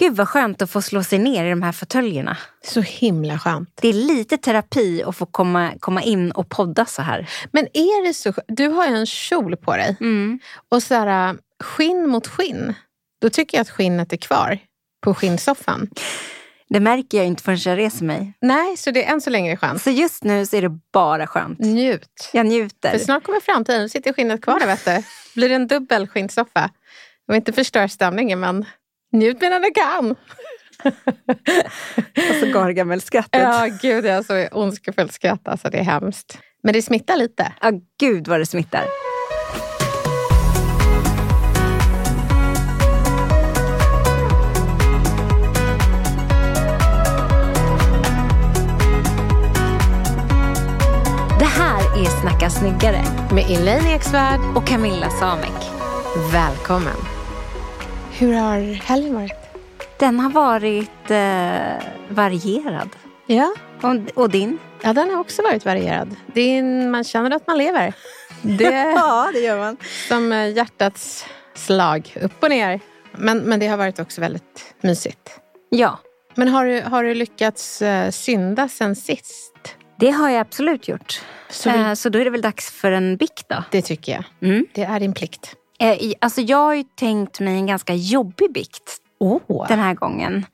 Gud vad skönt att få slå sig ner i de här fåtöljerna. Så himla skönt. Det är lite terapi att få komma, komma in och podda så här. Men är det så Du har ju en kjol på dig. Mm. Och så här, skinn mot skinn. Då tycker jag att skinnet är kvar på skinnsoffan. Det märker jag inte förrän jag reser mig. Nej, så det är än så länge skönt. Så just nu så är det bara skönt. Njut. Jag njuter. För snart kommer framtiden. Då sitter skinnet kvar där, vet du. Blir det en dubbel skinnsoffa. Jag vill inte förstöra stämningen, men njut medan du kan. Och så Gargamel-skrattet. Ja, gud, jag har så ondskefullt skratt. Alltså, det är hemskt. Men det smittar lite. Ja, gud vad det smittar. Det här är Snacka snyggare Med Elaine Eksvärd. och Camilla Samek. Välkommen. Hur har helgen varit? Den har varit eh, varierad. Ja. Och, och din? ja, den har också varit varierad. En- man känner att man lever. Det Ja, det gör man. som eh, hjärtats slag, upp och ner. Men, men det har varit också väldigt mysigt. Ja, Men har du, har du lyckats eh, synda sen sist? det har jag absolut gjort. Så vi- Eh, så då är det väl dags för en bikt då. Det tycker jag. Mm. Det är din plikt. Eh, Alltså jag har ju tänkt mig en ganska jobbig bikt Oh. den här gången.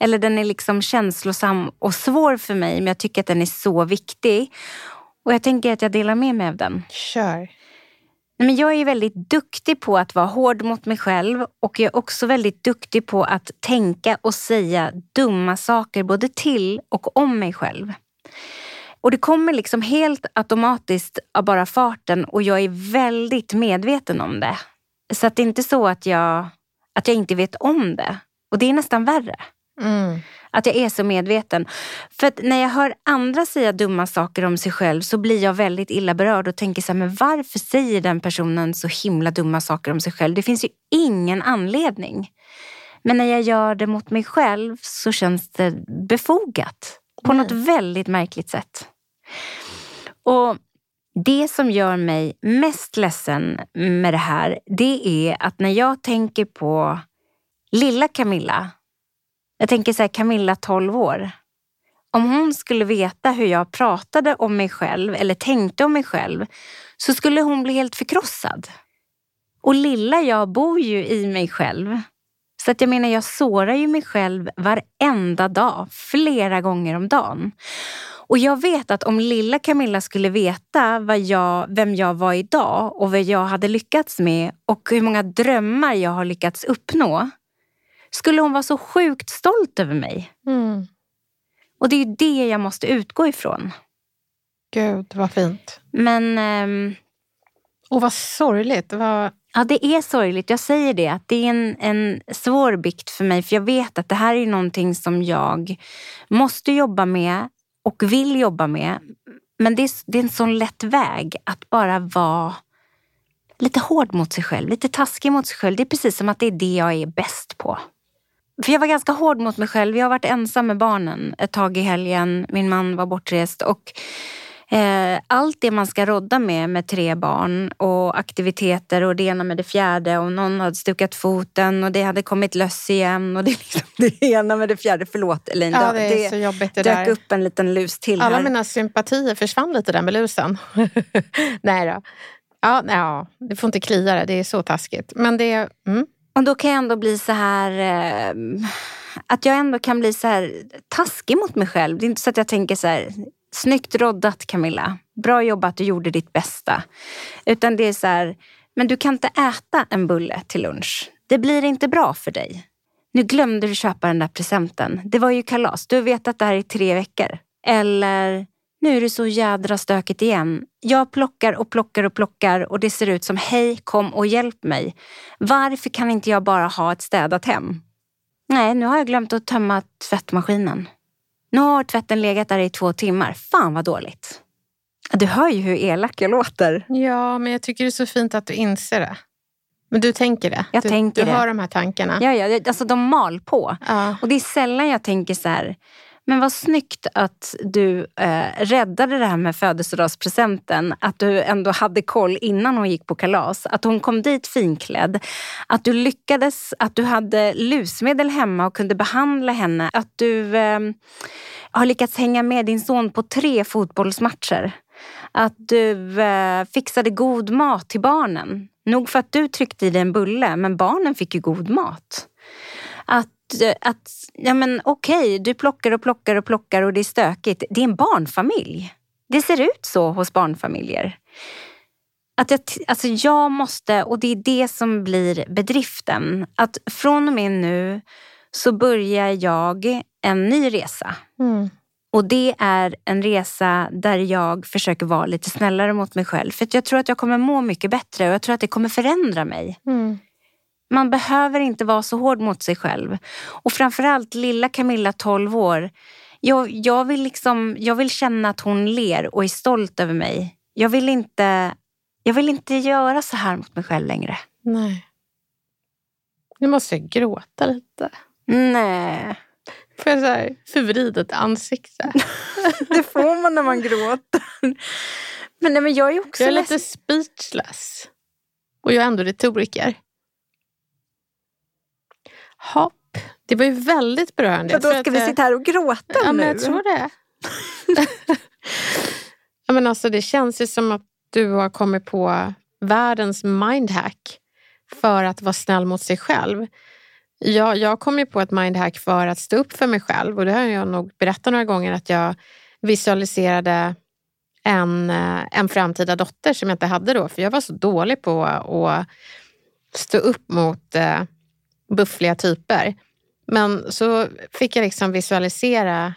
Eller den är liksom känslosam och svår för mig men jag tycker att den är så viktig. Och jag tänker att jag delar med mig av den. Kör. Nej, Men jag är väldigt duktig på att vara hård mot mig själv och jag är också väldigt duktig på att tänka och säga dumma saker både till och om mig själv. Och det kommer liksom helt automatiskt av bara farten och jag är väldigt medveten om det. Så att det är inte så att jag, att jag inte vet om det. Och det är nästan värre. Mm. Att jag är så medveten. För när jag hör andra säga dumma saker om sig själv så blir jag väldigt illa berörd och tänker så här, men varför säger den personen så himla dumma saker om sig själv? Det finns ju ingen anledning. Men när jag gör det mot mig själv så känns det befogat. På något väldigt märkligt sätt. Och det som gör mig mest ledsen med det här, det är att när jag tänker på lilla Camilla, jag tänker så här, Camilla 12 år. Om hon skulle veta hur jag pratade om mig själv eller tänkte om mig själv så skulle hon bli helt förkrossad. Och lilla jag bor ju i mig själv. Så att jag menar, jag sårar ju mig själv varenda dag, flera gånger om dagen. Och jag vet att om lilla Camilla skulle veta vad jag, vem jag var idag och vad jag hade lyckats med och hur många drömmar jag har lyckats uppnå skulle hon vara så sjukt stolt över mig. Mm. Och det är ju det jag måste utgå ifrån. Gud, vad fint. Men ehm, Och vad sorgligt. Vad... ja, det är sorgligt. Jag säger det. Att det är en, en svår bikt för mig. För jag vet att det här är någonting som jag måste jobba med och vill jobba med. Men det är, det är en sån lätt väg att bara vara lite hård mot sig själv. Lite taskig mot sig själv. Det är precis som att det är det jag är bäst på. för jag var ganska hård mot mig själv. Jag har varit ensam med barnen ett tag i helgen. Min man var bortrest. Och allt det man ska rodda med med tre barn och aktiviteter och det ena med det fjärde och någon hade stukat foten och det hade kommit löss igen och det, liksom det ena med det fjärde. Förlåt Elin, ja, det är det så jobbigt det dök där. upp en liten lus till Alla här. mina sympatier försvann lite där med lusen. nej då. Ja, nej, ja, det får inte klia det, det är så taskigt. Men det... Mm. Och då kan jag ändå bli så här... Eh, att jag ändå kan bli så här taskig mot mig själv. Det är inte så att jag tänker så här... Snyggt roddat Camilla. Bra jobbat, du gjorde ditt bästa. Utan det är så här... Men du kan inte äta en bulle till lunch. Det blir inte bra för dig. Nu glömde du köpa den där presenten. Det var ju kalas. Du har vetat det här i tre veckor. Eller, nu är det så jädra stökigt igen. Jag plockar och plockar och plockar och det ser ut som hej, kom och hjälp mig. Varför kan inte jag bara ha ett städat hem? Nej, nu har jag glömt att tömma tvättmaskinen. Nu har tvätten legat där i två timmar. Fan vad dåligt. Du hör ju hur elak jag låter. Ja, men jag tycker det är så fint att du inser det. Men du tänker det? Jag du, tänker du det. har de här tankarna? Ja, ja, alltså de mal på. Ja. Och det är sällan jag tänker så här, men vad snyggt att du eh, räddade det här med födelsedagspresenten. Att du ändå hade koll innan hon gick på kalas. Att hon kom dit finklädd. Att du lyckades, att du hade lusmedel hemma och kunde behandla henne. Att du eh, har lyckats hänga med din son på tre fotbollsmatcher. Att du eh, fixade god mat till barnen. Nog för att du tryckte i dig en bulle, men barnen fick ju god mat. Att, att ja men okej, du plockar och plockar och plockar och det är stökigt. Det är en barnfamilj. Det ser ut så hos barnfamiljer. Att jag, alltså jag måste, och det är det som blir bedriften, att från och med nu så börjar jag en ny resa. Mm. Och det är en resa där jag försöker vara lite snällare mot mig själv. För jag tror att jag kommer må mycket bättre och jag tror att det kommer förändra mig. Mm. Man behöver inte vara så hård mot sig själv. Och framförallt lilla Camilla, 12 år. Jag, jag, vill liksom, jag vill känna att hon ler och är stolt över mig. Jag vill inte, jag vill inte göra så här mot mig själv längre. Nej. Nu måste jag gråta lite. Nej, Får jag så här förvridet ansikte? det får man när man gråter. Men, nej, men jag är också Jag är lite speechless. Och jag är ändå retoriker. Hopp. Det var ju väldigt berörande. Jag då ska vi det- sitta här och gråta Ja, nu. men jag tror det. ja, men alltså, det känns ju som att du har kommit på världens mindhack för att vara snäll mot sig själv. Jag, jag kom ju på ett mindhack för att stå upp för mig själv och det har jag nog berättat några gånger att jag visualiserade en, eh, en framtida dotter som jag inte hade då för jag var så dålig på att stå upp mot eh, buffliga typer. Men så fick jag liksom visualisera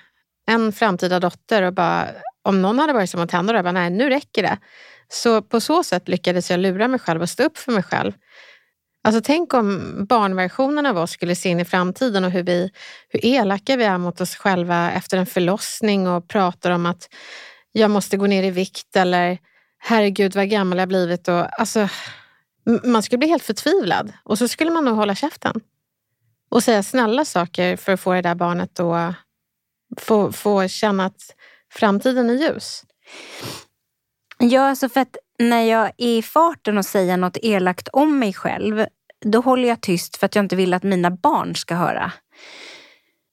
en framtida dotter och bara, om någon hade varit som att hända då, jag bara, nej nu räcker det. Så på så sätt lyckades jag lura mig själv och stå upp för mig själv. Alltså tänk om barnversionen av oss skulle se in i framtiden och hur, vi, hur elaka vi är mot oss själva efter en förlossning och pratar om att jag måste gå ner i vikt eller herregud vad gammal jag blivit. Och, alltså, man skulle bli helt förtvivlad och så skulle man nog hålla käften och säga snälla saker för att få det där barnet att få, få känna att framtiden är ljus. Ja, alltså för att när jag är i farten och säger något elakt om mig själv, då håller jag tyst för att jag inte vill att mina barn ska höra.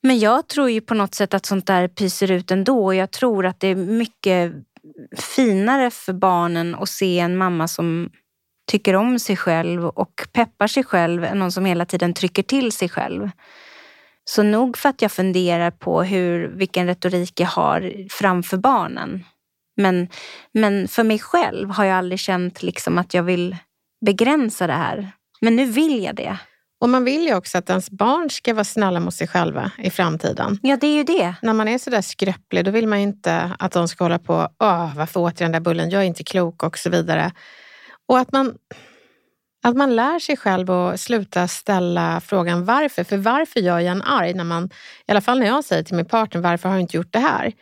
Men jag tror ju på något sätt att sånt där pyser ut ändå och jag tror att det är mycket finare för barnen att se en mamma som tycker om sig själv och peppar sig själv än någon som hela tiden trycker till sig själv. Så nog för att jag funderar på hur, vilken retorik jag har framför barnen. Men, men för mig själv har jag aldrig känt liksom att jag vill begränsa det här. Men nu vill jag det. Och man vill ju också att ens barn ska vara snälla mot sig själva i framtiden. Ja, det är ju det. När man är sådär skröplig då vill man ju inte att de ska hålla på, Åh, varför åt jag den där bullen, jag är inte klok och så vidare. Och att man, att man lär sig själv att sluta ställa frågan varför. För varför gör jag en arg? När man, I alla fall när jag säger till min partner, varför har du inte gjort det här?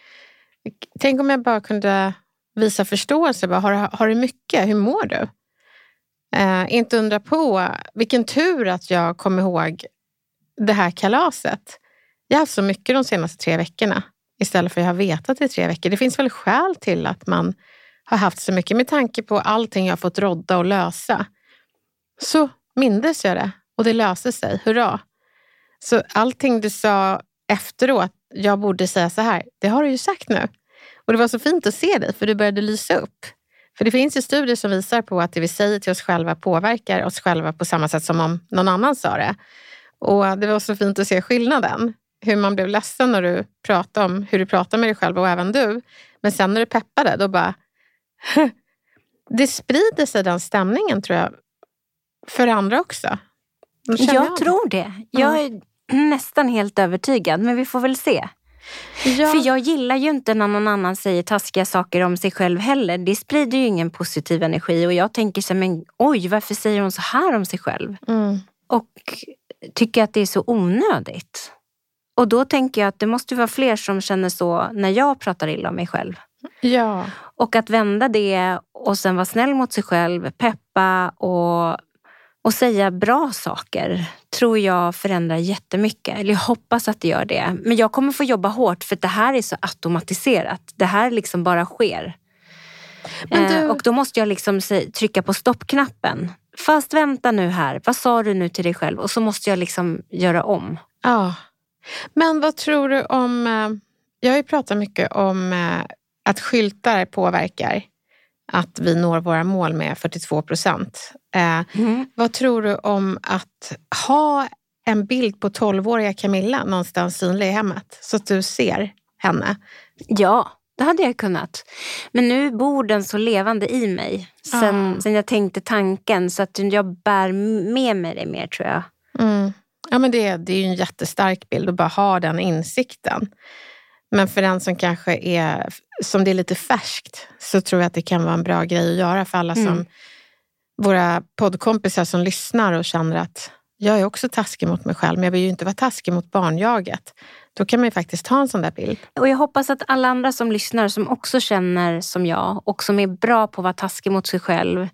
Tänk om jag bara kunde visa förståelse. Bara, har, har du mycket? Hur mår du? Eh, inte undra på vilken tur att jag kom ihåg det här kalaset. Jag har haft så mycket de senaste tre veckorna istället för att jag har vetat i tre veckor. Det finns väl skäl till att man har haft så mycket med tanke på allting jag har fått rodda och lösa. Så mindes jag det och det löste sig. Hurra! Så allting du sa efteråt, jag borde säga så här, det har du ju sagt nu. Och det var så fint att se dig för du började lysa upp. För det finns ju studier som visar på att det vi säger till oss själva påverkar oss själva på samma sätt som om någon annan sa det. Och det var så fint att se skillnaden. Hur man blev ledsen när du pratade om hur du pratar med dig själv och även du. Men sen när du peppade, då bara... det sprider sig den stämningen tror jag, för andra också. Jag, jag tror det. Jag är nästan helt övertygad, men vi får väl se. Ja. För jag gillar ju inte när någon annan säger taskiga saker om sig själv heller. Det sprider ju ingen positiv energi och jag tänker så men oj, varför säger hon så här om sig själv? Mm. Och tycker att det är så onödigt. Och då tänker jag att det måste vara fler som känner så när jag pratar illa om mig själv. Ja. Och att vända det och sen vara snäll mot sig själv, peppa och och säga bra saker tror jag förändrar jättemycket. Eller jag hoppas att det gör det. Men jag kommer få jobba hårt för det här är så automatiserat. Det här liksom bara sker. Du... Eh, och då måste jag liksom trycka på stoppknappen. Fast vänta nu här, vad sa du nu till dig själv? Och så måste jag liksom göra om. Ja. Men vad tror du om... Eh, jag har ju pratat mycket om eh, att skyltar påverkar att vi når våra mål med 42 procent. Eh, mm. Vad tror du om att ha en bild på 12-åriga Camilla någonstans synlig i hemmet så att du ser henne? Ja, det hade jag kunnat. Men nu bor den så levande i mig sen, ah. sen jag tänkte tanken så att jag bär med mig det mer tror jag. Mm. Ja, men det, det är ju en jättestark bild att bara ha den insikten. Men för den som kanske är, som det är lite färskt, så tror jag att det kan vara en bra grej att göra för alla mm. som våra poddkompisar som lyssnar och känner att jag är också taskig mot mig själv, men jag vill ju inte vara taskig mot barnjaget. Då kan man ju faktiskt ha en sån där bild. Och jag hoppas att alla andra som lyssnar, som också känner som jag och som är bra på att vara taskig mot sig själv.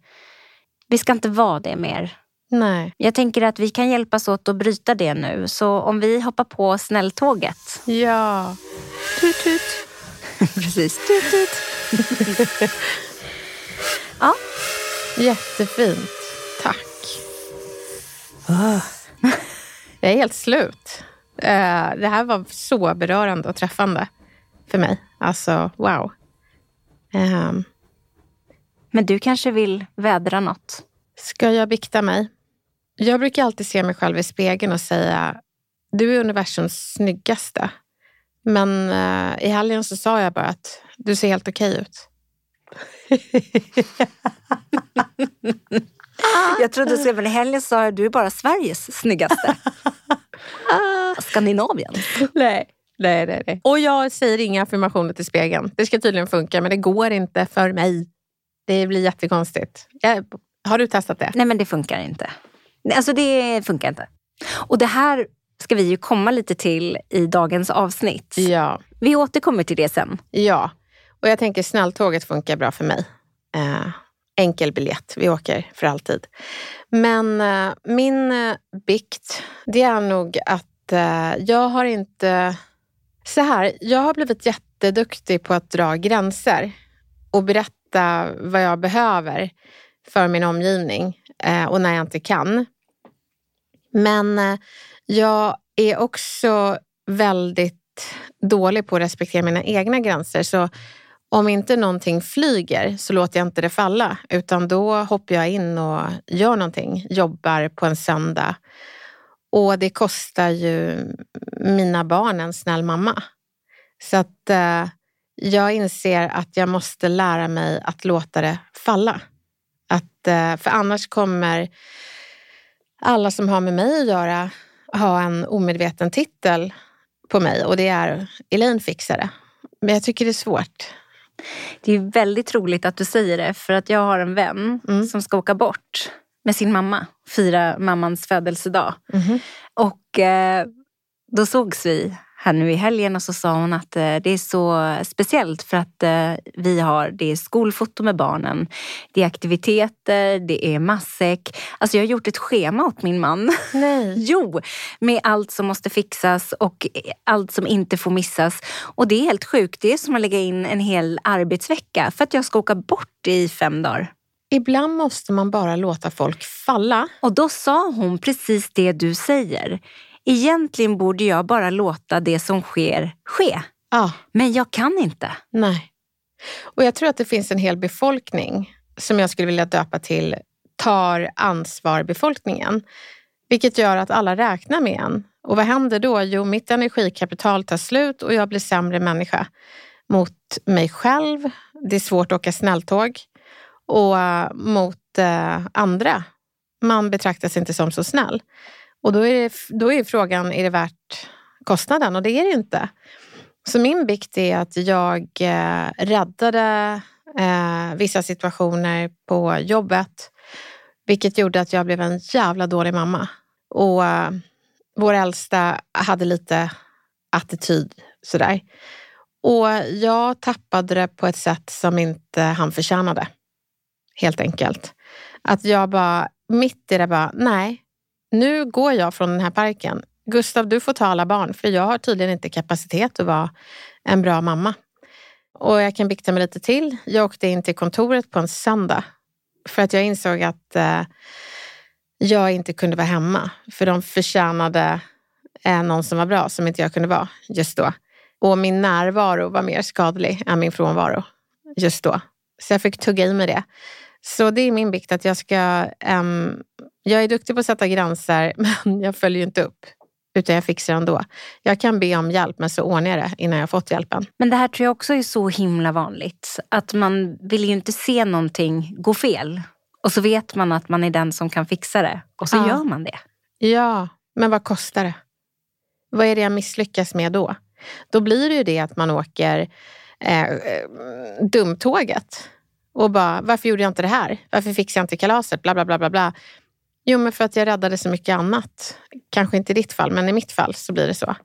Vi ska inte vara det mer. Nej. Jag tänker att vi kan hjälpas åt att bryta det nu. Så om vi hoppar på snälltåget. Ja. Tut, tut. Precis. Tut, tut. ja. Jättefint. Tack. Oh. Jag är helt slut. Eh, det här var så berörande och träffande för mig. Alltså, wow. Ehm. Men du kanske vill vädra något? Ska jag bikta mig? Jag brukar alltid se mig själv i spegeln och säga, du är universums snyggaste. Men uh, i helgen så sa jag bara att du ser helt okej okay ut. jag trodde du skulle i helgen sa jag du är bara Sveriges snyggaste. Skandinavien. Nej. Nej, nej, nej. Och jag säger inga affirmationer till spegeln. Det ska tydligen funka, men det går inte för mig. Det blir jättekonstigt. Jag, har du testat det? Nej, men det funkar inte. Alltså det funkar inte. Och det här ska vi ju komma lite till i dagens avsnitt. Ja. Vi återkommer till det sen. Ja, och jag tänker snälltåget funkar bra för mig. Eh, enkel biljett, vi åker för alltid. Men eh, min eh, bikt, det är nog att eh, jag har inte... Så här, jag har blivit jätteduktig på att dra gränser och berätta vad jag behöver för min omgivning eh, och när jag inte kan. Men eh, jag är också väldigt dålig på att respektera mina egna gränser. Så om inte någonting flyger så låter jag inte det falla utan då hoppar jag in och gör någonting, jobbar på en söndag. Och det kostar ju mina barn en snäll mamma. Så att eh, jag inser att jag måste lära mig att låta det falla. Att, eh, för annars kommer alla som har med mig att göra ha en omedveten titel på mig och det är Elaine Fixare. Men jag tycker det är svårt. Det är väldigt roligt att du säger det för att jag har en vän mm. som ska åka bort med sin mamma, fira mammans födelsedag. Mm. Och eh, då sågs vi här nu i helgen och så sa hon att eh, det är så speciellt för att eh, vi har, det är skolfoto med barnen, det är aktiviteter, det är matsäck. Alltså jag har gjort ett schema åt min man. Nej. jo, med allt som måste fixas och allt som inte får missas. Och det är helt sjukt, det är som att lägga in en hel arbetsvecka för att jag ska åka bort i fem dagar. Ibland måste man bara låta folk falla. Och då sa hon precis det du säger. Egentligen borde jag bara låta det som sker ske. Ja, Men jag kan inte. nej. Och jag tror att det finns en hel befolkning som jag skulle vilja döpa till tar ansvar-befolkningen. Vilket gör att alla räknar med en. Och vad händer då? Jo, mitt energikapital tar slut och jag blir sämre människa mot mig själv. Det är svårt att åka snälltåg. Och eh, mot eh, andra. Man betraktas inte som så snäll. Och då är, det, då är frågan, är det värt kostnaden? Och det är det inte. Så min bikt är att jag eh, räddade eh, vissa situationer på jobbet. Vilket gjorde att jag blev en jävla dålig mamma. Och eh, vår äldsta hade lite attityd sådär. Och jag tappade det på ett sätt som inte han förtjänade. Helt enkelt. Att jag bara, mitt i det bara, nej, nu går jag från den här parken. Gustav, du får ta alla barn, för jag har tydligen inte kapacitet att vara en bra mamma. Och jag kan bikta mig lite till. Jag åkte in till kontoret på en söndag för att jag insåg att eh, jag inte kunde vara hemma. För de förtjänade eh, någon som var bra, som inte jag kunde vara just då. Och min närvaro var mer skadlig än min frånvaro just då. Så jag fick tugga i mig det. Så det är min bikt att jag ska... ehm, jag är duktig på att sätta gränser, men jag följer ju inte upp. Utan jag fixar ändå. Jag kan be om hjälp, men så ordnar jag det innan jag fått hjälpen. Men det här tror jag också är så himla vanligt. Att man vill ju inte se någonting gå fel. Och så vet man att man är den som kan fixa det. Och så Ja. gör man det. Ja, men vad kostar det? Vad är det jag misslyckas med då? Då blir det ju det att man åker eh, dumtåget och bara, varför gjorde jag inte det här? Varför fixade jag inte kalaset? Bla, bla, bla, bla, bla. Jo, men för att jag räddade så mycket annat. Kanske inte i ditt fall, men i mitt fall så blir det så.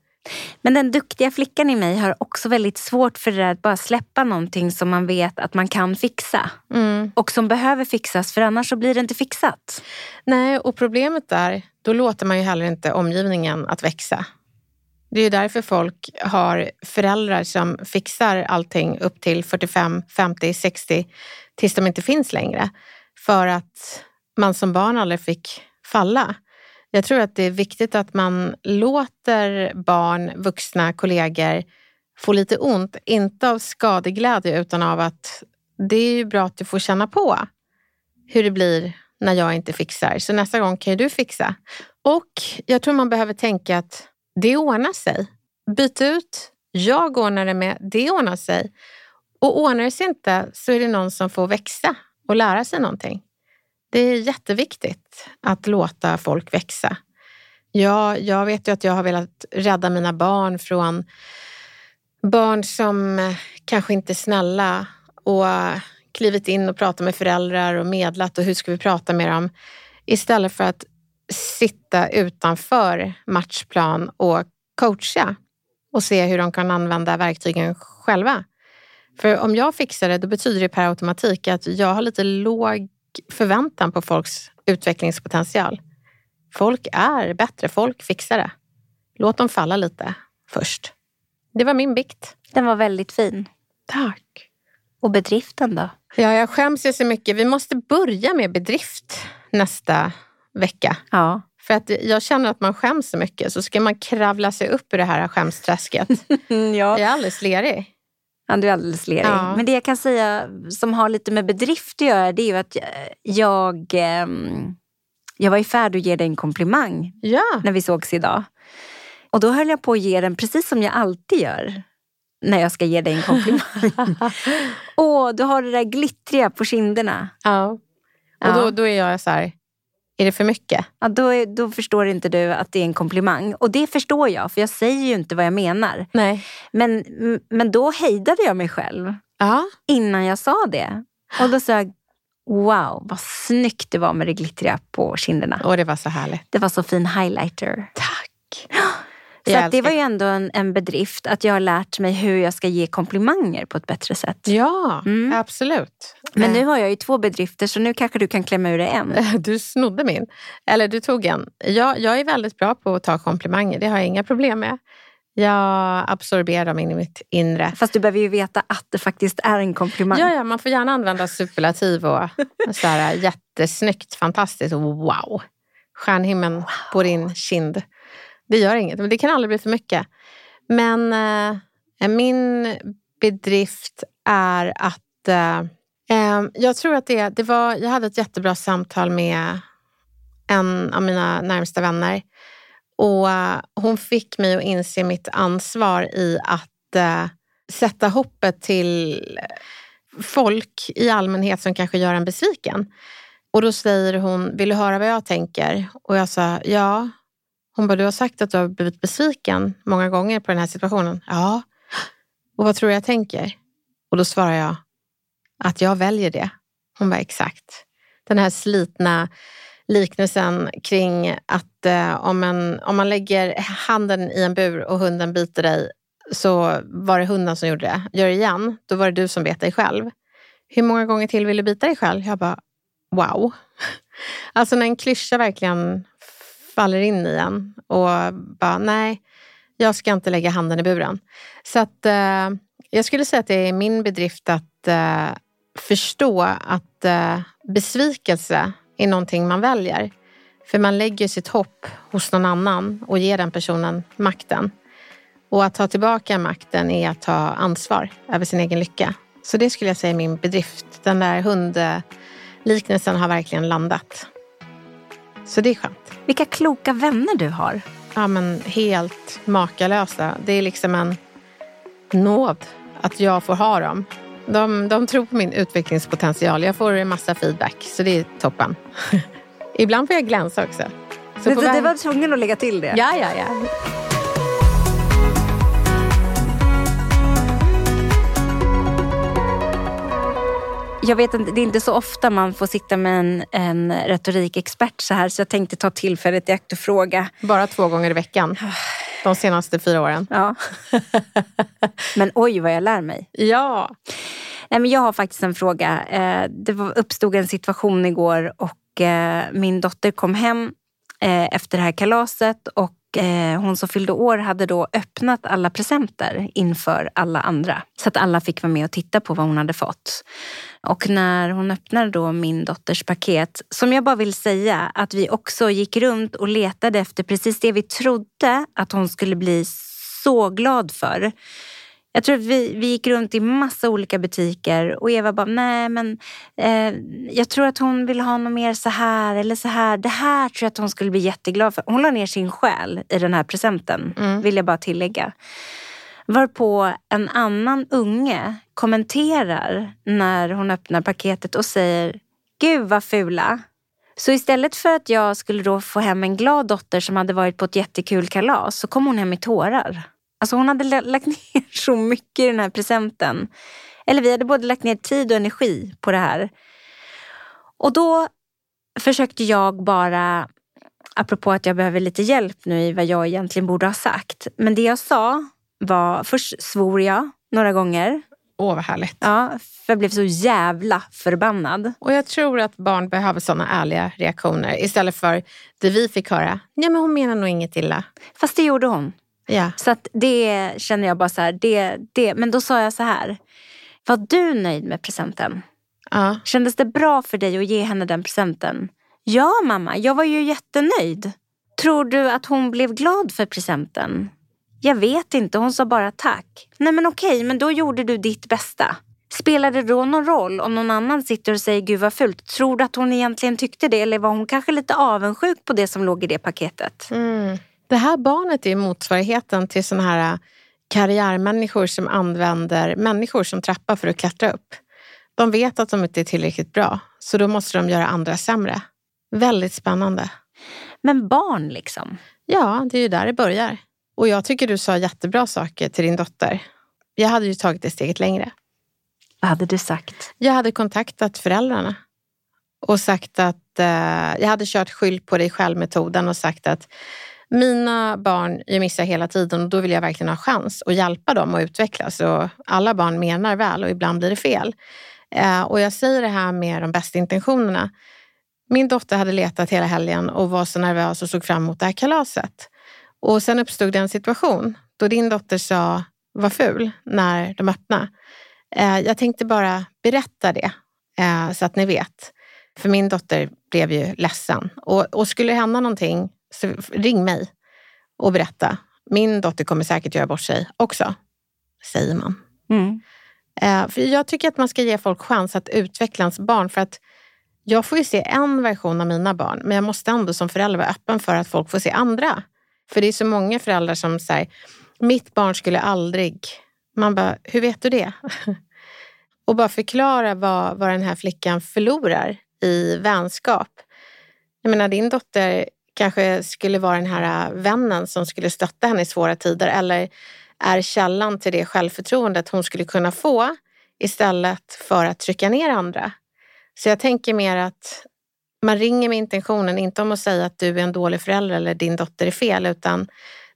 Men den duktiga flickan i mig har också väldigt svårt för det där att bara släppa någonting som man vet att man kan fixa. Mm. Och som behöver fixas, för annars så blir det inte fixat. Nej, och problemet är, då låter man ju heller inte omgivningen att växa. Det är ju därför folk har föräldrar som fixar allting upp till 45, 50, 60 tills de inte finns längre. För att man som barn aldrig fick falla. Jag tror att det är viktigt att man låter barn, vuxna, kollegor få lite ont. Inte av skadeglädje utan av att det är ju bra att du får känna på hur det blir när jag inte fixar. Så nästa gång kan ju du fixa. Och jag tror man behöver tänka att det ordnar sig. Byt ut, jag ordnar det med, det ordnar sig. Och ordnar det sig inte så är det någon som får växa och lära sig någonting. Det är jätteviktigt att låta folk växa. Jag, jag vet ju att jag har velat rädda mina barn från barn som eh, kanske inte är snälla och klivit in och pratat med föräldrar och medlat och hur ska vi prata med dem? Istället för att sitta utanför matchplan och coacha och se hur de kan använda verktygen själva. För om jag fixar det, då betyder det per automatik att jag har lite låg förväntan på folks utvecklingspotential. Folk är bättre, folk fixar det. Låt dem falla lite först. Det var min bikt. Den var väldigt fin. Tack. Och bedriften då? Ja, jag skäms ju så mycket. Vi måste börja med bedrift nästa vecka. Ja. För att jag känner att man skäms så mycket. Så ska man kravla sig upp ur det här skämsträsket. ja. Jag är alldeles lerig. Ja, du är alldeles lerig. Ja. Men det jag kan säga som har lite med bedrift att göra det är ju att jag, ehm, jag var i färd att ge dig en komplimang Ja, när vi sågs idag. Och då höll jag på att ge den precis som jag alltid gör när jag ska ge dig en komplimang. Åh, du har det där glittriga på kinderna. ja. Och då, då är jag så här, är det för mycket? Ja, då, då förstår inte du att det är en komplimang. Och det förstår jag, för jag säger ju inte vad jag menar. Nej. Men, men då hejdade jag mig själv Ja, innan jag sa det. Och då sa jag, wow, vad snyggt det var med det glittriga på kinderna. och det var så härligt. Det var så fin highlighter. Tack. Så Jag det var ju ändå en, en bedrift att jag har lärt mig hur jag ska ge komplimanger på ett bättre sätt. Ja, Mm. absolut. Men Eh, nu har jag ju två bedrifter så nu kanske du kan klämma ur dig en. Du snodde min. Eller du tog en. Jag, jag är väldigt bra på att ta komplimanger. Det har jag inga problem med. Jag absorberar dem in i mitt inre. Fast du behöver ju veta att det faktiskt är en komplimang. Ja, ja, man får gärna använda superlativ och så här, jättesnyggt, fantastiskt wow. Stjärnhimlen på din kind. Det gör inget, det kan aldrig bli för mycket. Men eh, min bedrift är att eh, eh, jag tror att det, det var, jag hade ett jättebra samtal med en av mina närmsta vänner. Och eh, hon fick mig att inse mitt ansvar i att eh, sätta hoppet till folk i allmänhet som kanske gör en besviken. Och då säger hon, vill du höra vad jag tänker? Och jag sa, ja. Hon bara, du har sagt att du har blivit besviken många gånger på den här situationen. Ja. Och vad tror du jag tänker? Och då svarar jag, att jag väljer det. Hon bara, exakt. Den här slitna liknelsen kring att eh, om, en, om man lägger handen i en bur och hunden biter dig så var det hunden som gjorde det. Gör det igen, då var det du som bet dig själv. Hur många gånger till vill du bita dig själv? Jag bara, wow. Alltså när en klyscha verkligen faller in i en och bara, nej, jag ska inte lägga handen i buren. Så att eh, jag skulle säga att det är min bedrift att eh, förstå att eh, besvikelse är någonting man väljer. För man lägger sitt hopp hos någon annan och ger den personen makten. Och att ta tillbaka makten är att ta ansvar över sin egen lycka. Så det skulle jag säga är min bedrift. Den där hundliknelsen har verkligen landat. Så det är skönt. Vilka kloka vänner du har. Ja, men helt makalösa. Det är liksom en nåd att jag får ha dem. De, de tror på min utvecklingspotential. Jag får en massa feedback, så det är toppen. Ibland får jag glänsa också. Så Det, det, det var tvungen att lägga till det. Ja, ja, ja. Jag vet inte, det är inte så ofta man får sitta med en, en retorikexpert så här så jag tänkte ta tillfället i akt och fråga. Bara två gånger i veckan. De senaste fyra åren. Ja. Men oj vad jag lär mig. Ja. Nej, men jag har faktiskt en fråga. Eh, Det uppstod en situation igår och eh, min dotter kom hem eh, efter det här kalaset och eh, hon som fyllde år hade då öppnat alla presenter inför alla andra. Så att alla fick vara med och titta på vad hon hade fått. Och när hon öppnade då min dotters paket, som jag bara vill säga att vi också gick runt och letade efter precis det vi trodde att hon skulle bli så glad för. Jag tror att vi, vi gick runt i massa olika butiker och Eva bara, nej men eh, jag tror att hon vill ha något mer så här eller så här. Det här tror jag att hon skulle bli jätteglad för. Hon la ner sin själ i den här presenten, vill jag bara tillägga. Varpå en annan unge kommenterar när hon öppnar paketet och säger, gud vad fula. Så istället för att jag skulle då få hem en glad dotter som hade varit på ett jättekul kalas så kom hon hem i tårar. Alltså hon hade lagt ner så mycket i den här presenten. Eller vi hade både lagt ner tid och energi på det här. Och då försökte jag bara, apropå att jag behöver lite hjälp nu i vad jag egentligen borde ha sagt. Men det jag sa var, först svor jag några gånger. Åh, vad härligt. Ja, för jag blev så jävla förbannad. Och jag tror att barn behöver sådana ärliga reaktioner istället för det vi fick höra. Ja, men hon menar nog inget illa. Fast det gjorde hon. Ja. Så att det känner jag bara så här, det, det. Men då sa jag så här. Var du nöjd med presenten? ja. Kändes det bra för dig att ge henne den presenten? Ja mamma, jag var ju jättenöjd. Tror du att hon blev glad för presenten? Jag vet inte, hon sa bara tack. Nej men okej, men då gjorde du ditt bästa. Spelar det då någon roll om någon annan sitter och säger gud vad fult? Tror du att hon egentligen tyckte det eller var hon kanske lite avundsjuk på det som låg i det paketet? Mm. Det här barnet är motsvarigheten till såna här äh, karriärmänniskor som använder människor som trappa för att klättra upp. De vet att de inte är tillräckligt bra, så då måste de göra andra sämre. Väldigt spännande. Men barn liksom. Ja, det är ju där det börjar. Och jag tycker du sa jättebra saker till din dotter. Jag hade ju tagit det steget längre. Vad hade du sagt? Jag hade kontaktat föräldrarna och sagt att eh, jag hade kört skyll på dig själv-metoden och sagt att mina barn jag missar hela tiden och då vill jag verkligen ha chans att hjälpa dem att utvecklas. Och alla barn menar väl och ibland blir det fel. Eh, och jag säger det här med de bästa intentionerna. Min dotter hade letat hela helgen och var så nervös och såg fram emot det här kalaset. Och sen uppstod det en situation då din dotter sa var ful när de öppnade. Eh, jag tänkte bara berätta det eh, så att ni vet. För min dotter blev ju ledsen. Och, och skulle det hända någonting, så ring mig och berätta. Min dotter kommer säkert göra bort sig också, säger man. Mm. Eh, för jag tycker att man ska ge folk chans att utveckla ens barn. För att jag får ju se en version av mina barn, men jag måste ändå som förälder vara öppen för att folk får se andra. För det är så många föräldrar som säger, mitt barn skulle aldrig... Man bara, hur vet du det? och bara förklara vad, vad den här flickan förlorar i vänskap. Jag menar, din dotter kanske skulle vara den här äh, vännen som skulle stötta henne i svåra tider eller är källan till det självförtroendet hon skulle kunna få istället för att trycka ner andra. Så jag tänker mer att man ringer med intentionen, inte om att säga att du är en dålig förälder eller din dotter är fel, utan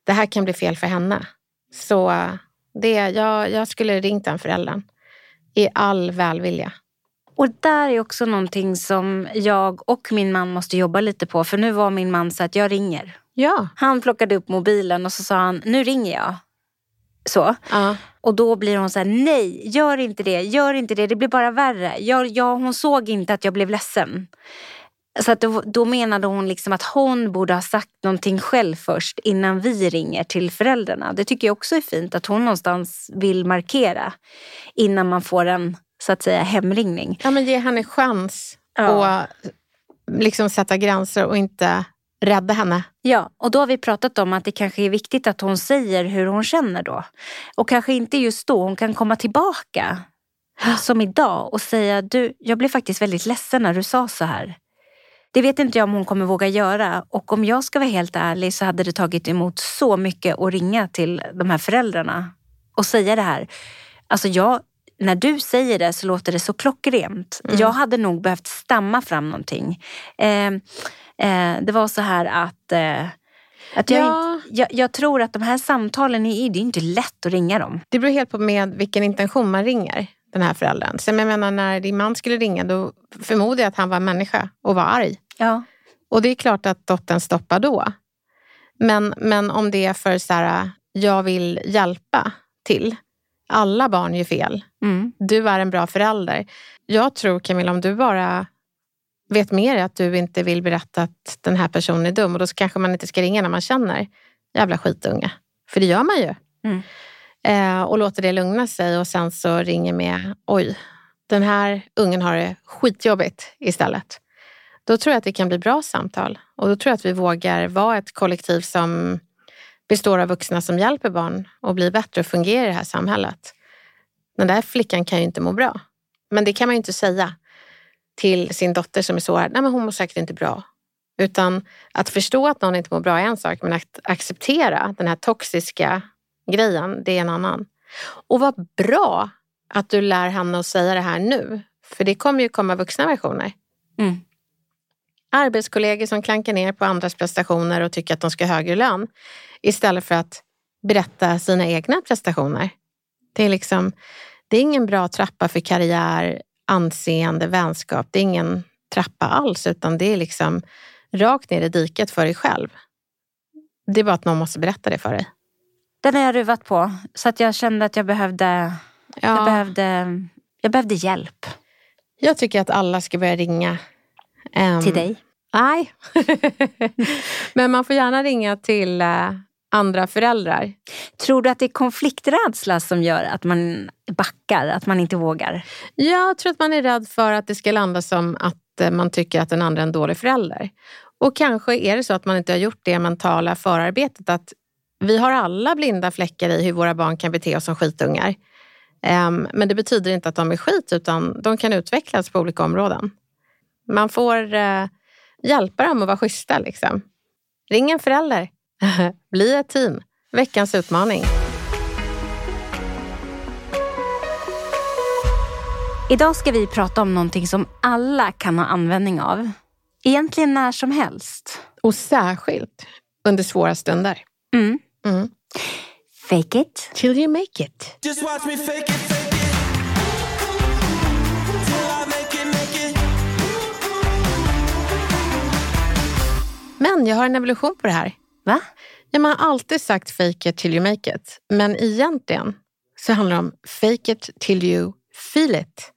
det här kan bli fel för henne. Så äh, det, jag, jag skulle ringt den föräldern i all välvilja. Och där är också någonting som jag och min man måste jobba lite på. För nu var min man så att jag ringer. Ja. Han plockade upp mobilen och så sa han, nu ringer jag. Så. ja. Och då blir hon så här, nej, gör inte det, gör inte det, det blir bara värre. Jag, jag, hon såg inte att jag blev ledsen. Så att då, då menade hon liksom att hon borde ha sagt någonting själv först innan vi ringer till föräldrarna. Det tycker jag också är fint att hon någonstans vill markera innan man får en så att säga hemringning. ja, men ge henne chans Ja. att liksom sätta gränser och inte rädda henne. Ja, och då har vi pratat om att det kanske är viktigt att hon säger hur hon känner då. Och kanske inte just då, hon kan komma tillbaka som idag och säga du, jag blev faktiskt väldigt ledsen när du sa så här. Det vet inte jag om hon kommer våga göra och om jag ska vara helt ärlig så hade det tagit emot så mycket att ringa till de här föräldrarna och säga det här. Alltså jag, när du säger det så låter det så klockrent. Jag hade nog behövt stamma fram någonting. Eh, eh, det var så här att, eh, att jag, Ja. jag, jag tror att de här samtalen, är, det är inte lätt att ringa dem. Det beror helt på med vilken intention man ringer den här föräldern. Så jag menar, när din man skulle ringa då förmodar jag att han var människa och var arg. Ja. Och det är klart att dottern stoppar då. Men, men om det är för så här, jag vill hjälpa till. Alla barn gör fel. Mm. Du är en bra förälder. Jag tror Camilla, om du bara vet dig att du inte vill berätta att den här personen är dum och då kanske man inte ska ringa när man känner jävla skitunge. För det gör man ju. Mm. Eh, och låter det lugna sig och sen så ringer med oj, den här ungen har det skitjobbigt istället. Då tror jag att det kan bli bra samtal och då tror jag att vi vågar vara ett kollektiv som består av vuxna som hjälper barn att bli bättre och fungera i det här samhället. Den där flickan kan ju inte må bra. Men det kan man ju inte säga till sin dotter som är så här, nej men hon mår säkert inte bra. Utan att förstå att någon inte mår bra är en sak, men att acceptera den här toxiska grejen, det är en annan. Och vad bra att du lär henne att säga det här nu. För det kommer ju komma vuxna versioner. Mm. Arbetskollegor som klankar ner på andras prestationer och tycker att de ska ha högre lön. Istället för att berätta sina egna prestationer. Det är liksom, det är ingen bra trappa för karriär, anseende, vänskap. Det är ingen trappa alls, utan det är liksom rakt ner i diket för dig själv. Det är bara att någon måste berätta det för dig. Den har jag ruvat på så att jag kände att jag behövde, jag Ja. behövde, jag behövde hjälp Jag tycker att alla ska börja ringa. ehm, till dig. Nej. Men man får gärna ringa till eh, andra föräldrar. Tror du att det är konflikträdsla som gör att man backar, att man inte vågar? Jag tror att man är rädd för att det ska landa som att eh, man tycker att den andra är en dålig förälder. Och kanske är det så att man inte har gjort det mentala förarbetet att vi har alla blinda fläckar i hur våra barn kan bete oss som skitungar. Ehm, Men det betyder inte att de är skit utan de kan utvecklas på olika områden. Man får eh, hjälpa dem att vara schyssta. Liksom. Ring en förälder. Bli ett team. Veckans utmaning. Idag ska vi prata om någonting som alla kan ha användning av. Egentligen när som helst. Och särskilt under svåra stunder. Mm. Mm. Fake it. Till you make it. Just watch me fake it, fake. Men jag har en evolution på det här. Va? Ja, man har alltid sagt fake it till you make it. Men egentligen så handlar det om fake it till you feel it.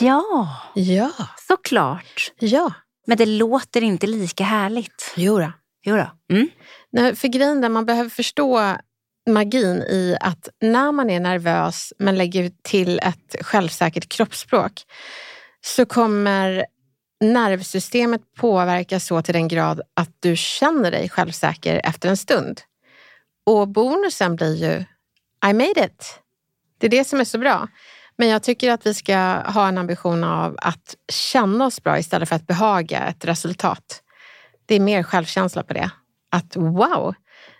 Ja, Ja. såklart. Ja. Men det låter inte lika härligt. Jo då. Jo då. Mm. Nej, För grejen är man behöver förstå magin i att när man är nervös men lägger till ett självsäkert kroppsspråk så kommer nervsystemet påverkas så till den grad att du känner dig självsäker efter en stund. Och bonusen blir ju I made it. Det är det som är så bra. Men jag tycker att vi ska ha en ambition av att känna oss bra istället för att behaga ett resultat. Det är mer självkänsla på det. Att wow,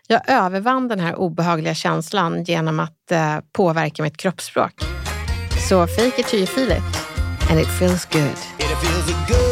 jag övervann den här obehagliga känslan genom att eh, påverka mitt kroppsspråk. Så fake it till you feel it. And it feels good. It feels good, good,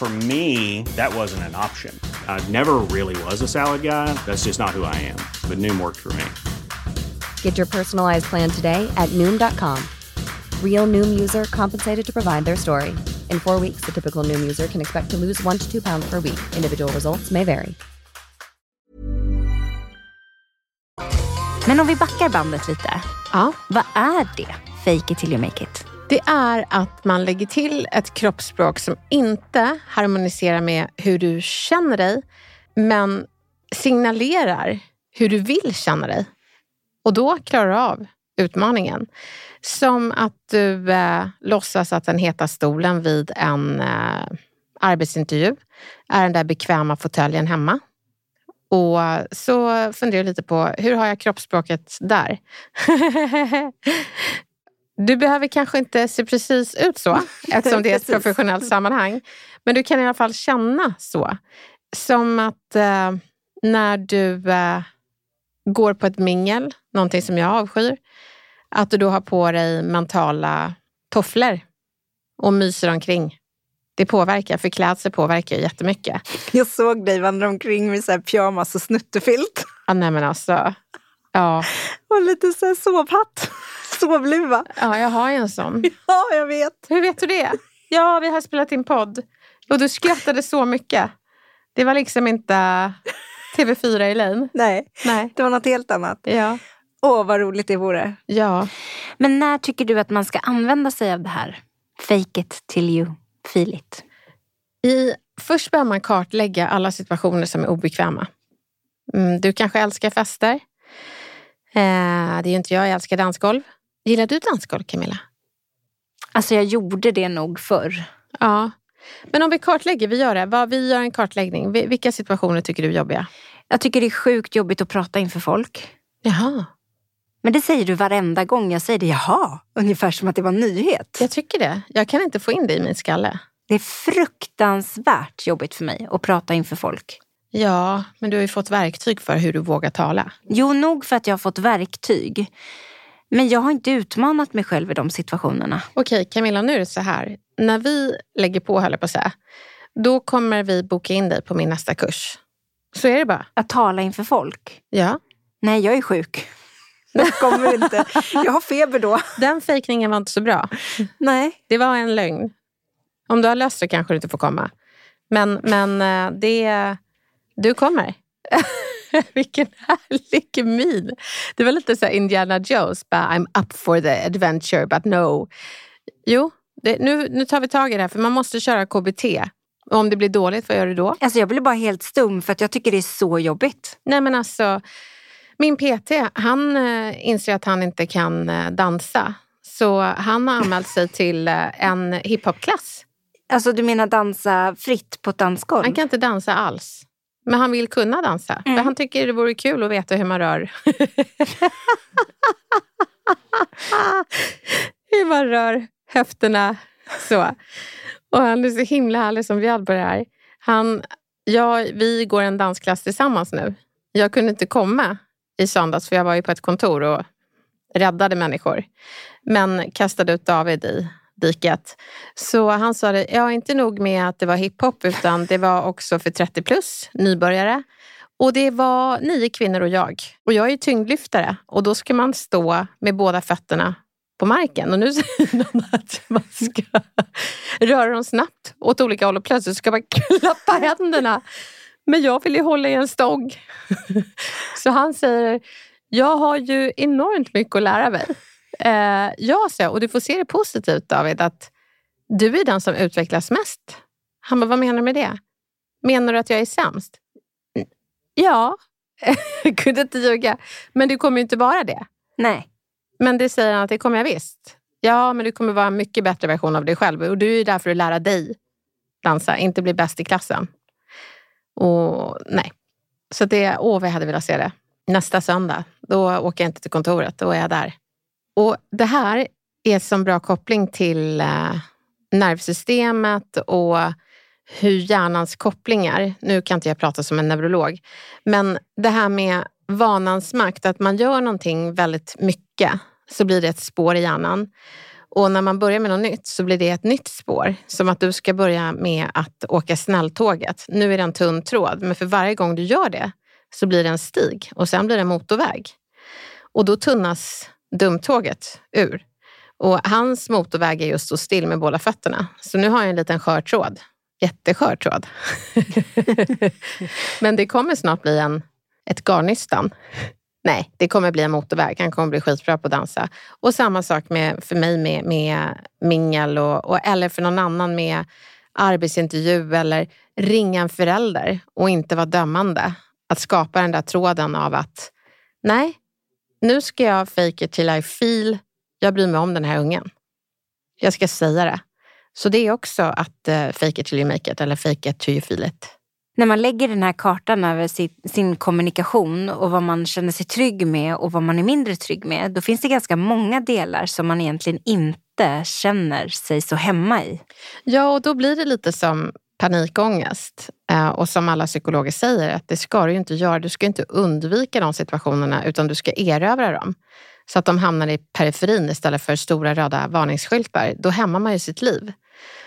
For me, that wasn't an option. I never really was a salad guy. That's just not who I am. But Noom worked for me. Get your personalized plan today at Noom.com. Real Noom user compensated to provide their story. In four weeks, the typical Noom user can expect to lose one to two pounds per week. Individual results may vary. Men om vi backar bandet lite. Ja. Vad är det? Fake it till you make it. Det är att man lägger till ett kroppsspråk som inte harmoniserar med hur du känner dig, men signalerar hur du vill känna dig. Och då klarar du av utmaningen. Som att du eh, låtsas att den heta stolen vid en eh, arbetsintervju är den där bekväma fåtöljen hemma. Och så funderar jag lite på, hur har jag kroppsspråket där? Du behöver kanske inte se precis ut så, eftersom det är ett professionellt sammanhang. Men du kan i alla fall känna så. Som att eh, när du eh, går på ett mingel, någonting som jag avskyr, att du då har på dig mentala tofflor och myser omkring. Det påverkar, för klädsel påverkar ju jättemycket. Jag såg dig vandra omkring med så här pyjamas och snuttefilt. Ja, nej men alltså, ja, Och lite så här sovhatt. Sovluva. ja, jag har ju en sån. Ja, jag vet. Hur vet du det? Ja, vi har spelat in podd och du skrattade så mycket. Det var liksom inte TV4 Elaine. Nej, Nej. det var något helt annat. Ja. Åh, vad roligt det vore. Ja. Men när tycker du att man ska använda sig av det här? Fake it till you feel it. I, först behöver man kartlägga alla situationer som är obekväma. Mm, du kanske älskar fester. Eh, det är ju inte jag, jag älskar dansgolv. Gillar du dansgolv Camilla? Alltså jag gjorde det nog förr. Ja. Men om vi kartlägger, vi gör det. Vi gör en kartläggning. Vi- Vilka situationer tycker du är jobbiga? Jag tycker det är sjukt jobbigt att prata inför folk. Jaha. Men det säger du varenda gång jag säger det. Jaha, ungefär som att det var en nyhet. Jag tycker det. Jag kan inte få in det i min skalle. Det är fruktansvärt jobbigt för mig att prata inför folk. Ja, men du har ju fått verktyg för hur du vågar tala. Jo, nog för att jag har fått verktyg. Men jag har inte utmanat mig själv i de situationerna. Okej, Camilla, nu är det så här. När vi lägger på, höll jag på att säga, då kommer vi boka in dig på min nästa kurs. Så är det bara. Att tala inför folk. Ja. Nej, jag är sjuk. Jag kommer inte. Jag har feber då. Den fejkningen var inte så bra. Nej. Det var en lögn. Om du har löst det kanske du inte får komma. Men, men eh, det, du kommer. Vilken härlig min. Det var lite så Indiana Jones, bara I'm up for the adventure but no. Jo, det, nu, nu tar vi tag i det här för man måste köra KBT. Och om det blir dåligt, vad gör du då? Alltså jag blir bara helt stum för att jag tycker det är så jobbigt. Nej men alltså, min PT, han eh, inser att han inte kan eh, dansa. Så han har anmält sig till eh, en hiphopklass. Alltså du menar dansa fritt på ett dansgolv? Han kan inte dansa alls. Men han vill kunna dansa. För han tycker det vore kul att veta hur man rör. hur man rör höfterna. Så. Och han är så himla härlig som bjöd på det här. Han, jag, vi går en dansklass tillsammans nu. Jag kunde inte komma i söndags för jag var ju på ett kontor och räddade människor. Men kastade ut David i diket. Så han sa det, ja inte nog med att det var hiphop utan det var också för 30 plus, nybörjare. Och det var nio kvinnor och jag. Och jag är ju tyngdlyftare och då ska man stå med båda fötterna på marken. Och nu säger de att man ska röra dem snabbt åt olika håll och plötsligt ska man klappa händerna. Men jag vill ju hålla i en stång. Så han säger, jag har ju enormt mycket att lära mig. Eh, ja, så jag, och du får se det positivt David, att du är den som utvecklas mest. Han bara, vad menar du med det? Menar du att jag är sämst? "Mm, Ja, kunde inte ljuga. Men du kommer ju inte vara det. Nej. Men det säger han att det kommer jag visst. Ja, men du kommer vara en mycket bättre version av dig själv. Och du är ju där för att lära dig dansa, inte bli bäst i klassen. Och nej. Så det, åh vad jag hade velat se det. Nästa söndag, då åker jag inte till kontoret, då är jag där. Och det här är som bra koppling till eh, nervsystemet och hur hjärnans kopplingar, nu kan inte jag prata som en neurolog, men det här med vanans makt, att man gör någonting väldigt mycket så blir det ett spår i hjärnan. Och när man börjar med något nytt så blir det ett nytt spår. Som att du ska börja med att åka snälltåget. Nu är det en tunn tråd, men för varje gång du gör det så blir det en stig och sen blir det en motorväg. Och då tunnas dumtåget ur. Och hans motorväg är just att stå still med båda fötterna. Så nu har jag en liten skör tråd. Jätteskör tråd. Men det kommer snart bli en, ett garnnystan. Nej, det kommer bli en motorväg. Han kommer bli skitbra på att dansa. Och samma sak med, för mig med, med mingel och, och, eller för någon annan med arbetsintervju eller ringa en förälder och inte vara dömande. Att skapa den där tråden av att nej, nu ska jag fake it till I feel. Jag bryr mig om den här ungen. Jag ska säga det. Så det är också att uh, fake it till you make it eller fake it till you feel it. När man lägger den här kartan över sin, sin kommunikation och vad man känner sig trygg med och vad man är mindre trygg med, då finns det ganska många delar som man egentligen inte känner sig så hemma i. Ja, och då blir det lite som panikångest. Eh, och som alla psykologer säger, att det ska du inte göra. Du ska inte undvika de situationerna, utan du ska erövra dem. Så att de hamnar i periferin istället för stora röda varningsskyltar. Då hämmar man ju sitt liv.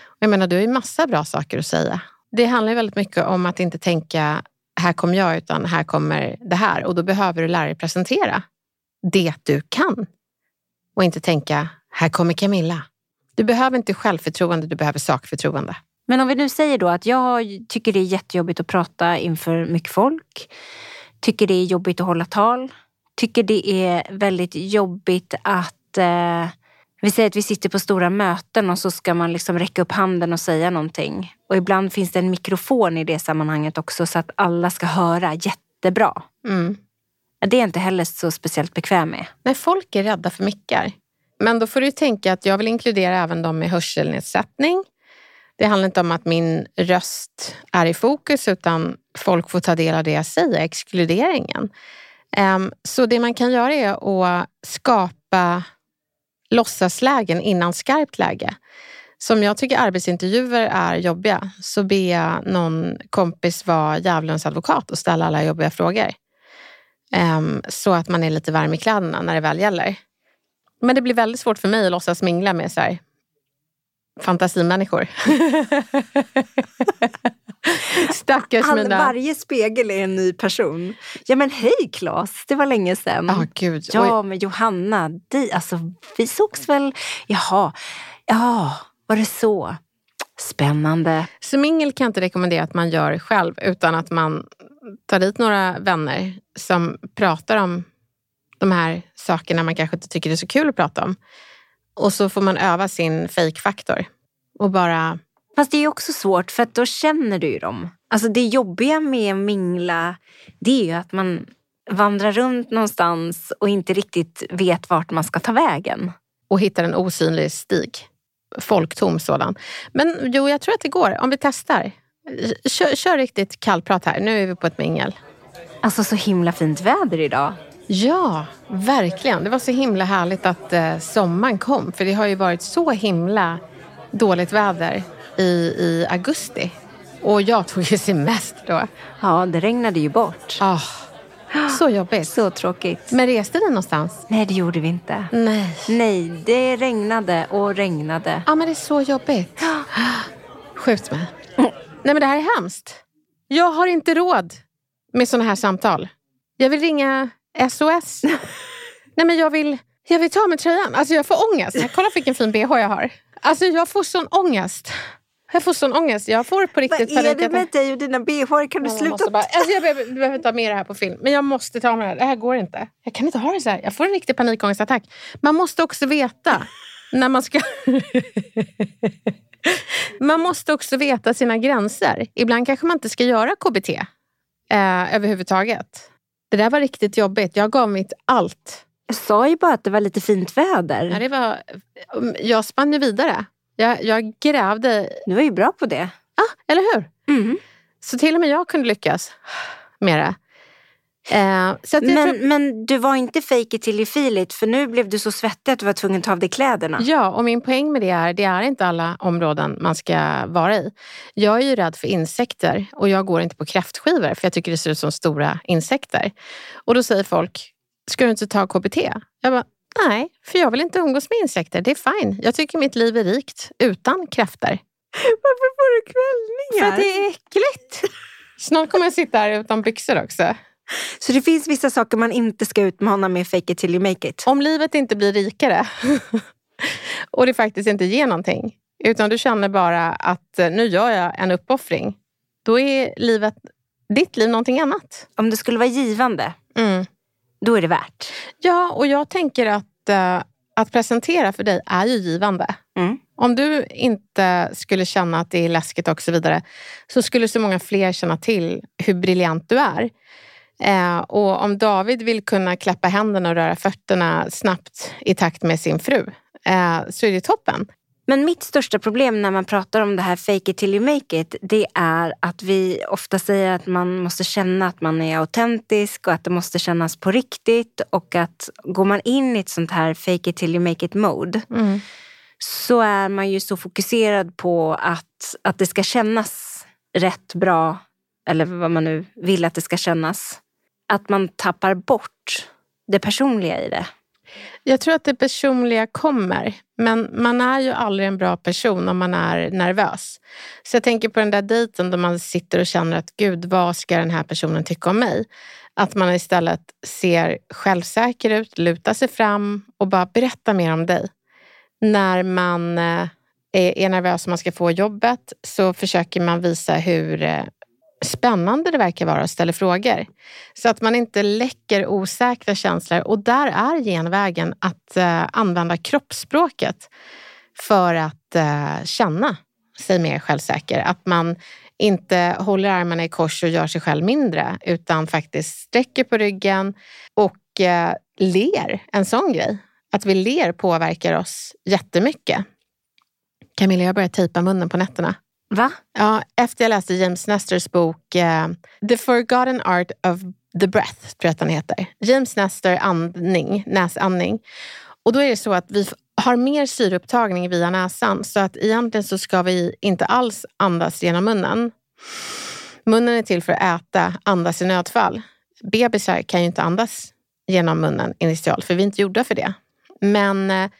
Och jag menar, du har ju massa bra saker att säga. Det handlar ju väldigt mycket om att inte tänka, här kommer jag, utan här kommer det här. Och då behöver du lära dig presentera det du kan. Och inte tänka, här kommer Camilla. Du behöver inte självförtroende, du behöver sakförtroende. Men om vi nu säger då att jag tycker det är jättejobbigt att prata inför mycket folk. Tycker det är jobbigt att hålla tal. Tycker det är väldigt jobbigt att eh, vi säger att vi sitter på stora möten och så ska man liksom räcka upp handen och säga någonting. Och ibland finns det en mikrofon i det sammanhanget också så att alla ska höra jättebra. Mm. Det är jag inte heller så speciellt bekväm med. Nej, folk är rädda för mickar. Men då får du tänka att jag vill inkludera även de med hörselnedsättning. Det handlar inte om att min röst är i fokus utan folk får ta del av det jag säger, exkluderingen. Ehm, så det man kan göra är att skapa låtsaslägen innan skarpt läge. Som jag tycker arbetsintervjuer är jobbiga så ber jag någon kompis vara djävulens advokat och ställa alla jobbiga frågor. Ehm, så att man är lite varm i kläderna när det väl gäller. Men det blir väldigt svårt för mig att låtsas mingla med så här, fantasimänniskor. Stackars All, mina... varje spegel är en ny person. Ja men hej Claes, det var länge sedan. Ja, gud. Ja, men Johanna, di, alltså, vi sågs väl... Jaha, ja, var det så? Spännande. Så mingel kan jag inte rekommendera att man gör själv utan att man ta dit några vänner som pratar om de här sakerna man kanske inte tycker är så kul att prata om. Och så får man öva sin fake-faktor och bara Fast det är också svårt för att då känner du ju dem. Alltså det jobbiga med att mingla det är ju att man vandrar runt någonstans och inte riktigt vet vart man ska ta vägen. och hittar en osynlig stig. Folktom sådan. Men jo, jag tror att det går. Om vi testar. Kör, kör riktigt kallprat här. Nu är vi på ett mingel. Alltså så himla fint väder idag. Ja, verkligen. Det var så himla härligt att eh, sommaren kom. För det har ju varit så himla dåligt väder i, i augusti. Och jag tog ju semester då. Ja, det regnade ju bort. Ah, så jobbigt. Så tråkigt. Men reste ni någonstans? Nej, det gjorde vi inte. Nej. Nej, det regnade och regnade. Ja, men det är så jobbigt. Skjut mig. Nej, men det här är hemskt. Jag har inte råd med såna här samtal. Jag vill ringa SOS. Nej, men jag vill, jag vill ta mig tröjan. Alltså, jag får ångest. Kolla vilken fin bh jag har. Alltså, jag får sån ångest. Jag får sån ångest. Jag får på riktigt Vad är det med dig och dina bh? Kan du Jag sluta? bara, alltså jag behöver, behöver ta med det här på film. Men jag måste ta med det här. Det här går inte. Jag kan inte ha det så här. Jag får en riktig panikångestattack. Man måste också veta när man ska... man måste också veta sina gränser. Ibland kanske man inte ska göra KBT eh, överhuvudtaget. Det där var riktigt jobbigt. Jag gav mitt allt. Jag sa ju bara att det var lite fint väder. Ja, det var, jag spann ju vidare. Jag, jag grävde... Du var ju bra på det. Ah, eller hur? Mm. Så till och med jag kunde lyckas med det. Eh, jag tror, Men, men du var inte fake it till you feel it för nu blev du så svettig att du var tvungen att ta av dig kläderna. ja, och min poäng med det är det är inte alla områden man ska vara i. Jag är ju rädd för insekter och jag går inte på kräftskivor för jag tycker det ser ut som stora insekter. Och då säger folk, ska du inte ta KBT? Jag bara, nej, för jag vill inte umgås med insekter. Det är fine. Jag tycker mitt liv är rikt utan kräftor. Varför får du För kvällningar? att det är äckligt. Snart kommer jag sitta här utan byxor också. Så det finns vissa saker man inte ska utmana med fake it till you make it. Om livet inte blir rikare och det faktiskt inte ger någonting, utan du känner bara att eh, nu gör jag en uppoffring, då är livet, ditt liv någonting annat. Om det skulle vara givande, Mm. då är det värt. Ja, och jag tänker att, eh, att presentera för dig är ju givande. Mm. Om du inte skulle känna att det är läskigt och så vidare, så skulle så många fler känna till hur briljant du är. Eh, och om David vill kunna klappa händerna och röra fötterna snabbt i takt med sin fru, eh, så är det toppen. Men mitt största problem när man pratar om det här fake it till you make it, det är att vi ofta säger att man måste känna att man är autentisk och att det måste kännas på riktigt och att går man in i ett sånt här fake it till you make it mode så är man ju så fokuserad på att, att det ska kännas rätt bra eller vad man nu vill att det ska kännas. Att man tappar bort det personliga i det. Jag tror att det personliga kommer, men man är ju aldrig en bra person om man är nervös. Så jag tänker på den där dejten där man sitter och känner att gud, vad ska den här personen tycka om mig? Att man istället ser självsäker ut, lutar sig fram och bara berätta mer om dig. När man eh, är, nervös och man ska få jobbet så försöker man visa hur eh, spännande det verkar vara och ställer frågor. Så att man inte läcker osäkra känslor. Och där är genvägen att eh, använda kroppsspråket för att eh, känna sig mer självsäker. Att man inte håller armarna i kors och gör sig själv mindre utan faktiskt sträcker på ryggen och eh, ler. En sån grej. Att vi ler påverkar oss jättemycket. Camilla, jag börjar tejpa munnen på nätterna. Va? Ja, efter jag läste James Nesters bok eh, The Forgotten Art of the Breath, tror jag att den heter. James Nestor andning, näsandning. Och då är det så att vi har mer syreupptagning via näsan så att egentligen så ska vi inte alls andas genom munnen. Munnen är till för att äta, andas i nödfall. Bebisar kan ju inte andas genom munnen initialt för vi är inte gjorda för det. Men eh,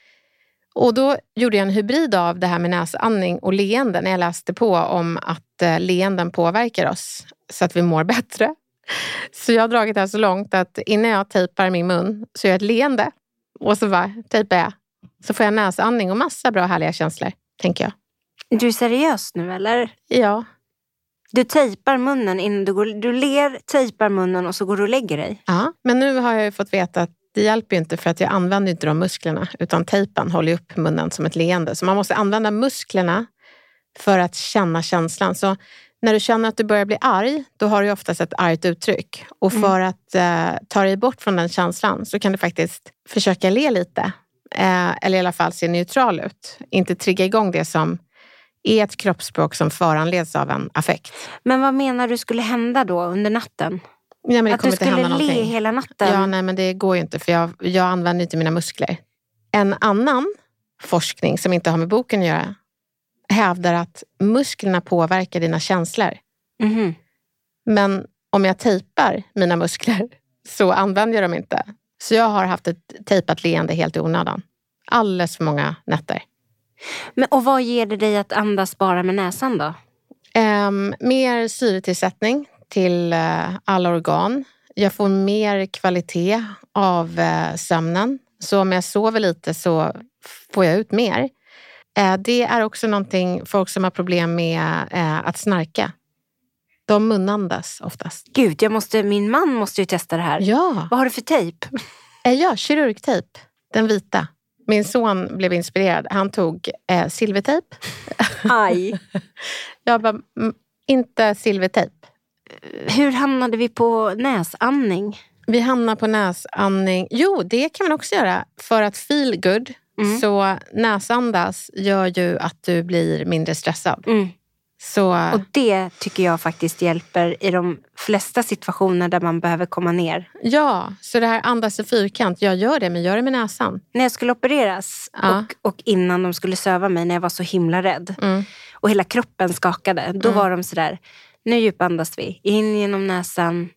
och då gjorde jag en hybrid av det här med näsandning och leende när jag läste på om att eh, leenden påverkar oss så att vi mår bättre. Så jag har dragit det här så långt att innan jag tejpar min mun så gör jag ett leende och så bara tejpar jag. Så får jag näsandning och massa bra härliga känslor, tänker jag. Är du seriös nu eller? Ja, Du tejpar munnen innan du går... Du ler, tejpar munnen och så går du och lägger dig. Ja, men nu har jag ju fått veta att det hjälper ju inte för att jag använder inte de musklerna utan tejpen håller upp munnen som ett leende. Så man måste använda musklerna för att känna känslan. Så när du känner att du börjar bli arg, då har du oftast ett argt uttryck. Och för att eh, ta dig bort från den känslan så kan du faktiskt försöka le lite. Eh, eller i alla fall se neutral ut. Inte trigga igång det som är ett kroppsspråk som föranleds av en affekt. Men vad menar du skulle hända då under natten? Nej, men det att du skulle le någonting. hela natten? Ja, nej, men det går ju inte för jag, jag använder inte mina muskler. En annan forskning som inte har med boken att göra hävdar att musklerna påverkar dina känslor. Mhm. Men om jag tejpar mina muskler så använder jag dem inte. Så jag har haft ett tejpat leende helt i onödan. Alldeles för många nätter. Men, och vad ger det dig att andas bara med näsan då? Ehm, mer syretillsättning till eh, alla organ. Jag får mer kvalitet av eh, sömnen. Så om jag sover lite så får jag ut mer. Eh, det är också någonting folk som har problem med att snarka. De munandas oftast. Gud, jag måste, min man måste ju testa det här. Ja, Vad har du för tejp? ja kirurgtejp. Den vita. Min son blev inspirerad. Han tog eh, silvertejp. Aj. Jag bara, inte silvertejp. Hur hamnade vi på näsandning? Vi hamnar på näsandning. Jo, det kan man också göra. För att feel good, Mm. så näsandas gör ju att du blir mindre stressad. Mm. Så Och det tycker jag faktiskt hjälper i de flesta situationer där man behöver komma ner. ja, så det här andas i fyrkant, jag gör det, men gör det med näsan. När jag skulle opereras Ja. och, och innan de skulle söva mig när jag var så himla rädd Mm. och hela kroppen skakade, då var de sådär, nu djupandas vi. In genom näsan,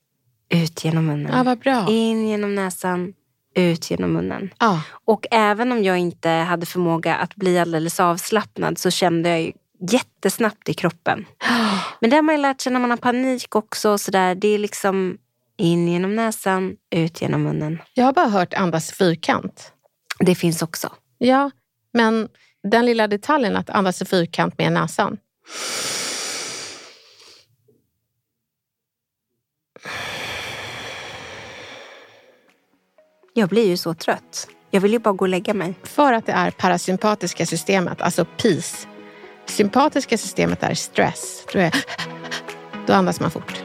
ut genom munnen. Ja, vad bra. In genom näsan, ut genom munnen. Ja, Och även om jag inte hade förmåga att bli alldeles avslappnad så kände jag ju jättesnabbt i kroppen. Men det har man ju lärt sig när man har panik också. Så där. Det är liksom in genom näsan, ut genom munnen. jag har bara hört andas fyrkant. Det finns också. Ja, men den lilla detaljen att andas i fyrkant med näsan. Jag blir ju så trött. Jag vill ju bara gå och lägga mig. För att det är parasympatiska systemet, alltså PIS. Sympatiska systemet är stress. Då, är, då andas man fort.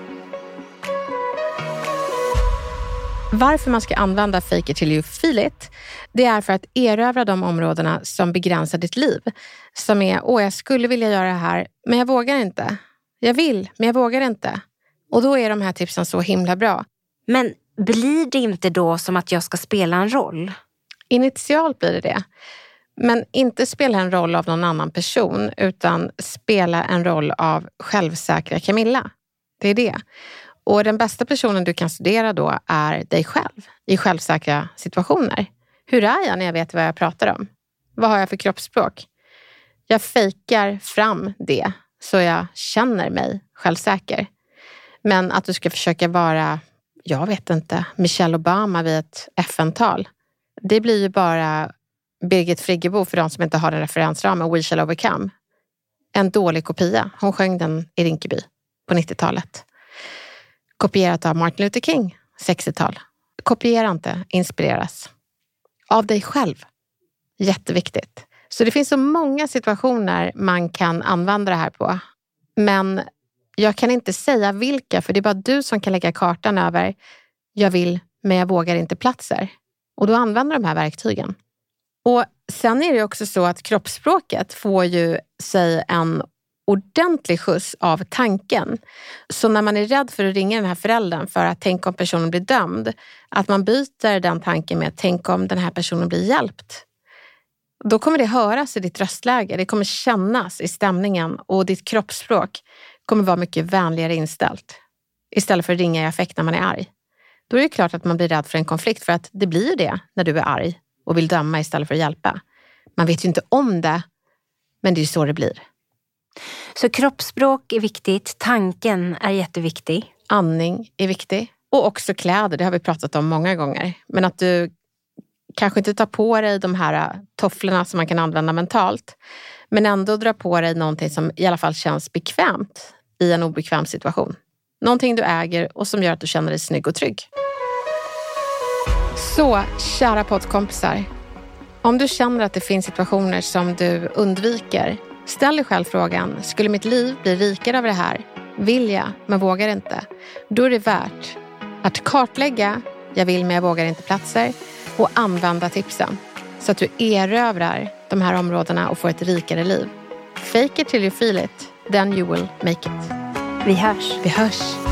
Varför man ska använda fake it till you feel it, det är för att erövra de områdena som begränsar ditt liv. Som är, åh jag skulle vilja göra det här, men jag vågar inte. Jag vill, men jag vågar inte. Och då är de här tipsen så himla bra. Men blir det inte då som att jag ska spela en roll? Initialt blir det det. Men inte spela en roll av någon annan person, utan spela en roll av självsäkra Camilla. Det är det. Och den bästa personen du kan studera då är dig själv i självsäkra situationer. Hur är jag när jag vet vad jag pratar om? Vad har jag för kroppsspråk? Jag fejkar fram det så jag känner mig självsäker. Men att du ska försöka vara, jag vet inte, Michelle Obama vid ett FN-tal. Det blir ju bara Birgit Friggebo för de som inte har den referensramen, We shall overcome. En dålig kopia. Hon sjöng den i Rinkeby på 90-talet. Kopierat av Martin Luther King, 60-tal. Kopiera inte, inspireras. Av dig själv. Jätteviktigt. Så det finns så många situationer man kan använda det här på. Men jag kan inte säga vilka, för det är bara du som kan lägga kartan över jag vill, men jag vågar inte platser. Och då använder de här verktygen. Och Sen är det också så att kroppsspråket får ju sig en ordentlig skjuts av tanken. Så när man är rädd för att ringa den här föräldern för att tänka om personen blir dömd, att man byter den tanken med tänk om den här personen blir hjälpt. Då kommer det höras i ditt röstläge, det kommer kännas i stämningen och ditt kroppsspråk kommer vara mycket vänligare inställt. Istället för att ringa i affekt när man är arg. Då är det klart att man blir rädd för en konflikt för att det blir det när du är arg och vill döma istället för att hjälpa. Man vet ju inte om det, men det är så det blir. Så kroppsspråk är viktigt, tanken är jätteviktig. Andning är viktig. Och också kläder, det har vi pratat om många gånger. Men att du kanske inte tar på dig de här tofflorna som man kan använda mentalt. Men ändå dra på dig någonting som i alla fall känns bekvämt i en obekväm situation. Någonting du äger och som gör att du känner dig snygg och trygg. Så, kära poddkompisar. Om du känner att det finns situationer som du undviker, ställ dig själv frågan, skulle mitt liv bli rikare av det här? Vill jag, men vågar inte? Då är det värt att kartlägga jag vill men jag vågar inte-platser och använda tipsen så att du erövrar de här områdena och får ett rikare liv. Fake it till you feel it, then you will make it. Vi hörs. Vi hörs.